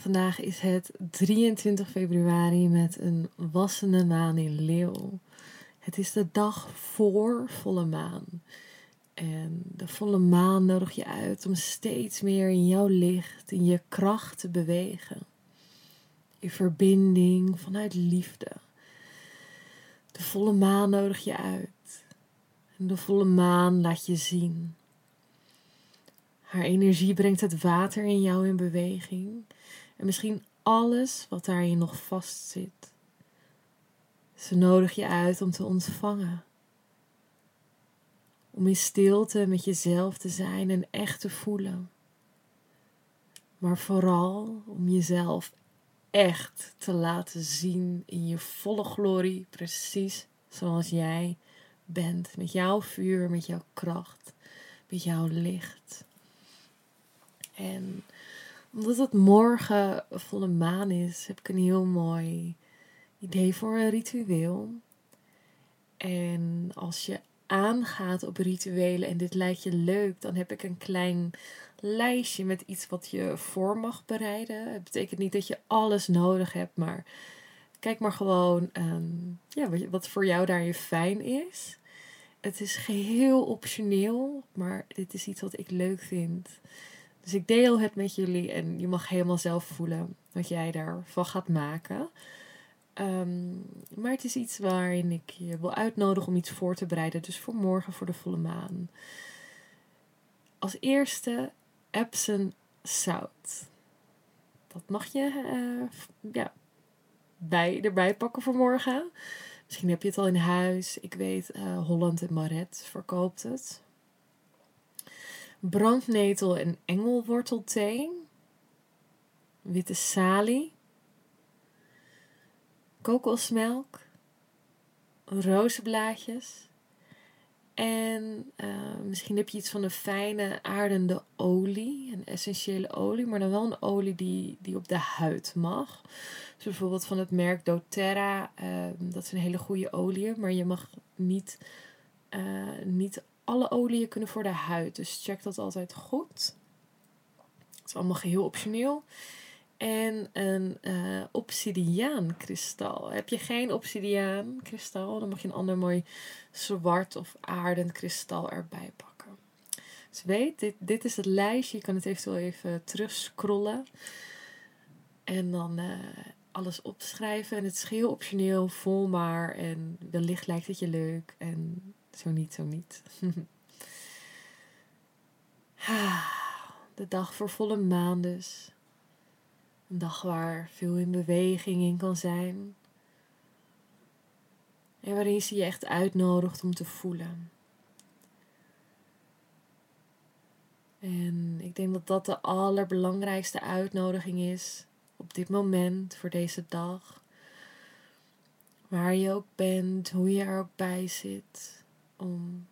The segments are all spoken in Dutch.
Vandaag is het 23 februari met een wassende maan in Leeuw. Het is de dag voor volle maan. En de volle maan nodig je uit om steeds meer in jouw licht, in je kracht te bewegen. In verbinding vanuit liefde. De volle maan nodig je uit. En de volle maan laat je zien haar energie brengt het water in jou in beweging en misschien alles wat daarin nog vastzit. Ze nodig je uit om te ontvangen. Om in stilte met jezelf te zijn en echt te voelen. Maar vooral om jezelf echt te laten zien in je volle glorie, precies zoals jij bent. Met jouw vuur, met jouw kracht, met jouw licht. En omdat het morgen volle maan is, heb ik een heel mooi idee voor een ritueel. En als je aangaat op rituelen en dit lijkt je leuk, dan heb ik een klein lijstje met iets wat je voor mag bereiden. Het betekent niet dat je alles nodig hebt, maar kijk maar gewoon um, ja, wat voor jou daarin fijn is. Het is geheel optioneel, maar dit is iets wat ik leuk vind. Dus ik deel het met jullie en je mag helemaal zelf voelen wat jij daarvan gaat maken. Ehm, maar het is iets waarin ik je wil uitnodigen om iets voor te bereiden. Dus voor morgen, voor de volle maan. Als eerste Epsom zout. Dat mag je uh, ja, bij, erbij pakken voor morgen. Misschien heb je het al in huis. Ik weet, uh, Holland en Maret verkoopt het brandnetel en engelwortelthee, witte salie, kokosmelk, rozenblaadjes. En uh, misschien heb je iets van een fijne aardende olie, een essentiële olie, maar dan wel een olie die, die op de huid mag. Dus bijvoorbeeld van het merk doTERRA, uh, dat is een hele goede olie, maar je mag niet, uh, niet alle oliën kunnen voor de huid. Dus check dat altijd goed. Het is allemaal geheel optioneel. En een uh, obsidiaan kristal. Heb je geen obsidiaan kristal, dan mag je een ander mooi zwart of aardend kristal erbij pakken. Dus weet, dit, dit is het lijstje. Je kan het eventueel even terugscrollen. En dan uh, alles opschrijven. En het is geheel optioneel, volmaar. En wellicht lijkt het je leuk. En zo niet, zo niet. De dag voor volle maan dus. Een dag waar veel in beweging in kan zijn. En waarin ze je echt uitnodigt om te voelen. En ik denk dat dat de allerbelangrijkste uitnodiging is op dit moment voor deze dag. Waar je ook bent, hoe je er ook bij zit om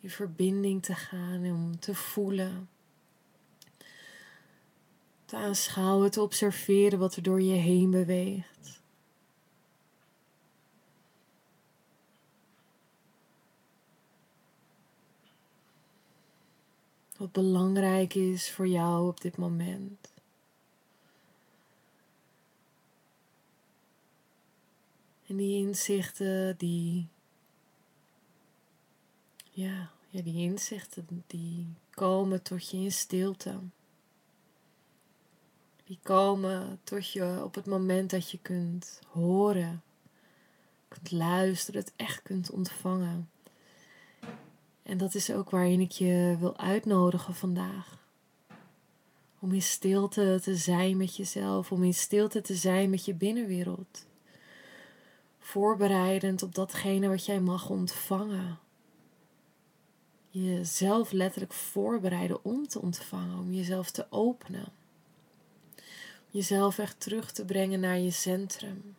in verbinding te gaan om te voelen. Te aanschouwen, te observeren wat er door je heen beweegt. Wat belangrijk is voor jou op dit moment. En die inzichten die ja, die inzichten die komen tot je in stilte. Die komen tot je op het moment dat je kunt horen, kunt luisteren, het echt kunt ontvangen. En dat is ook waarin ik je wil uitnodigen vandaag. Om in stilte te zijn met jezelf, om in stilte te zijn met je binnenwereld. Voorbereidend op datgene wat jij mag ontvangen jezelf letterlijk voorbereiden om te ontvangen, om jezelf te openen. jezelf echt terug te brengen naar je centrum.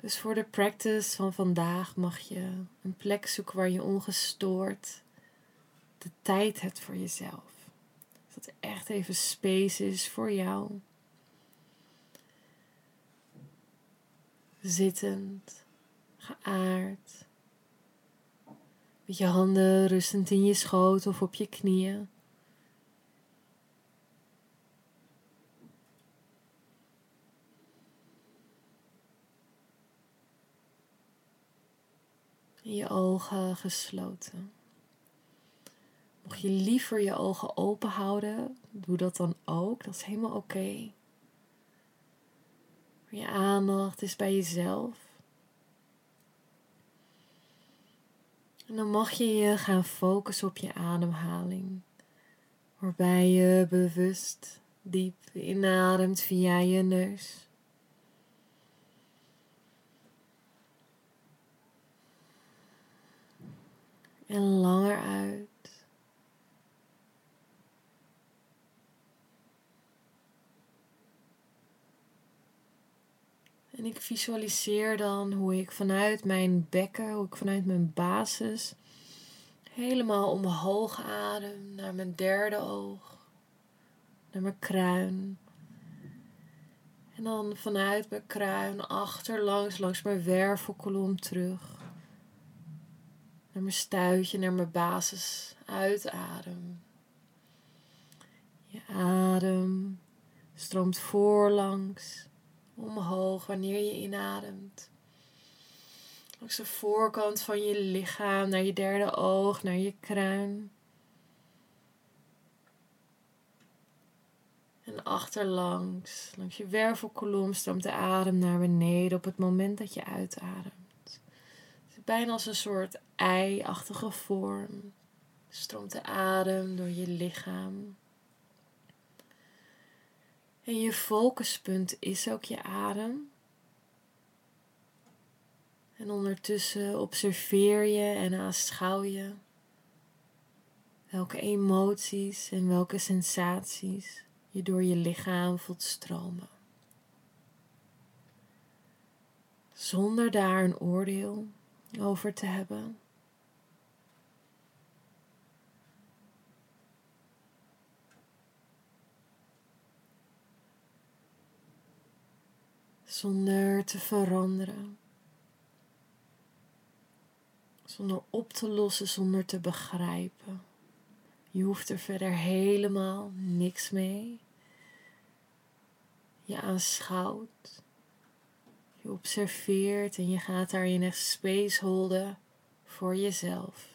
Dus voor de practice van vandaag mag je een plek zoeken waar je ongestoord de tijd hebt voor jezelf. Dat er echt even space is voor jou. Zittend, geaard. Met je handen rustend in je schoot of op je knieën. je ogen gesloten. Mocht je liever je ogen open houden, doe dat dan ook. Dat is helemaal oké. Je aandacht is bij jezelf. En dan mag je je gaan focussen op je ademhaling. Waarbij je bewust diep inademt via je neus. En langer uit. En ik visualiseer dan hoe ik vanuit mijn bekken, hoe ik vanuit mijn basis helemaal omhoog adem naar mijn derde oog, naar mijn kruin. En dan vanuit mijn kruin achterlangs, langs mijn wervelkolom terug. Naar mijn stuitje, naar mijn basis. Uitadem. Je adem stroomt voorlangs omhoog wanneer je inademt. Langs de voorkant van je lichaam, naar je derde oog, naar je kruin. En achterlangs, langs je wervelkolom, stroomt de adem naar beneden op het moment dat je uitademt. Het is bijna als een soort ei-achtige vorm. Stroomt de adem door je lichaam. En je focuspunt is ook je adem. En ondertussen observeer je en aanschouw je welke emoties en welke sensaties je door je lichaam voelt stromen. Zonder daar een oordeel over te hebben. Zonder te veranderen, zonder op te lossen, zonder te begrijpen. Je hoeft er verder helemaal niks mee. Je aanschouwt, je observeert en je gaat daarin echt space holden voor jezelf.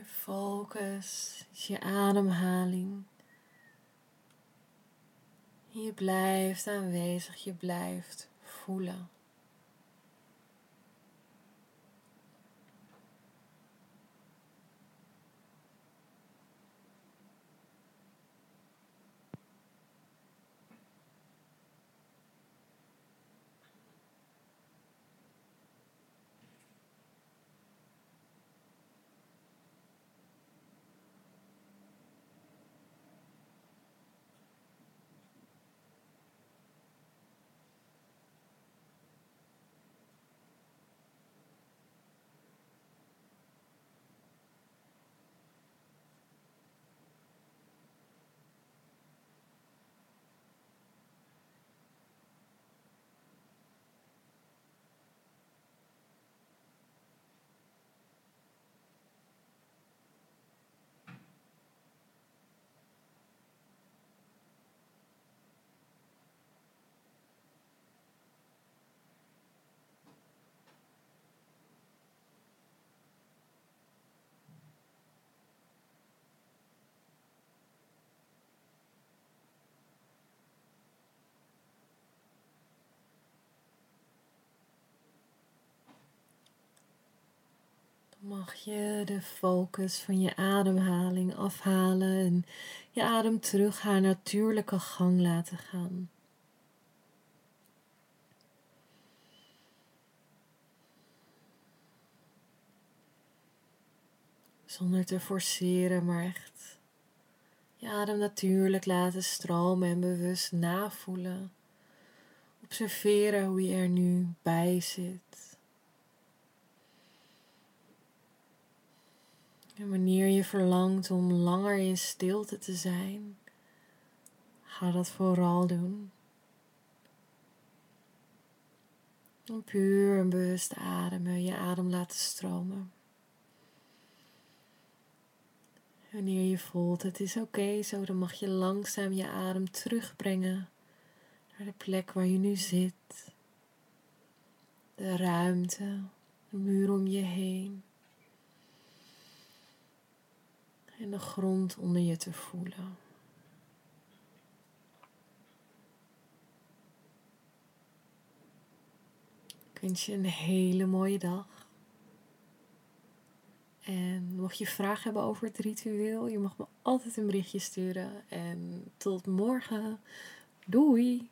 Je focus is je ademhaling. Je blijft aanwezig, je blijft voelen. Mag je de focus van je ademhaling afhalen en je adem terug haar natuurlijke gang laten gaan. Zonder te forceren, maar echt je adem natuurlijk laten stromen en bewust navoelen. Observeren hoe je er nu bij zit. En wanneer je verlangt om langer in stilte te zijn, ga dat vooral doen. En puur en bewust ademen, je adem laten stromen. Wanneer je voelt het is oké zo, dan mag je langzaam je adem terugbrengen naar de plek waar je nu zit. De ruimte, de muur om je heen. En de grond onder je te voelen. Ik wens je een hele mooie dag. En mocht je vragen hebben over het ritueel, je mag me altijd een berichtje sturen. En tot morgen. Doei!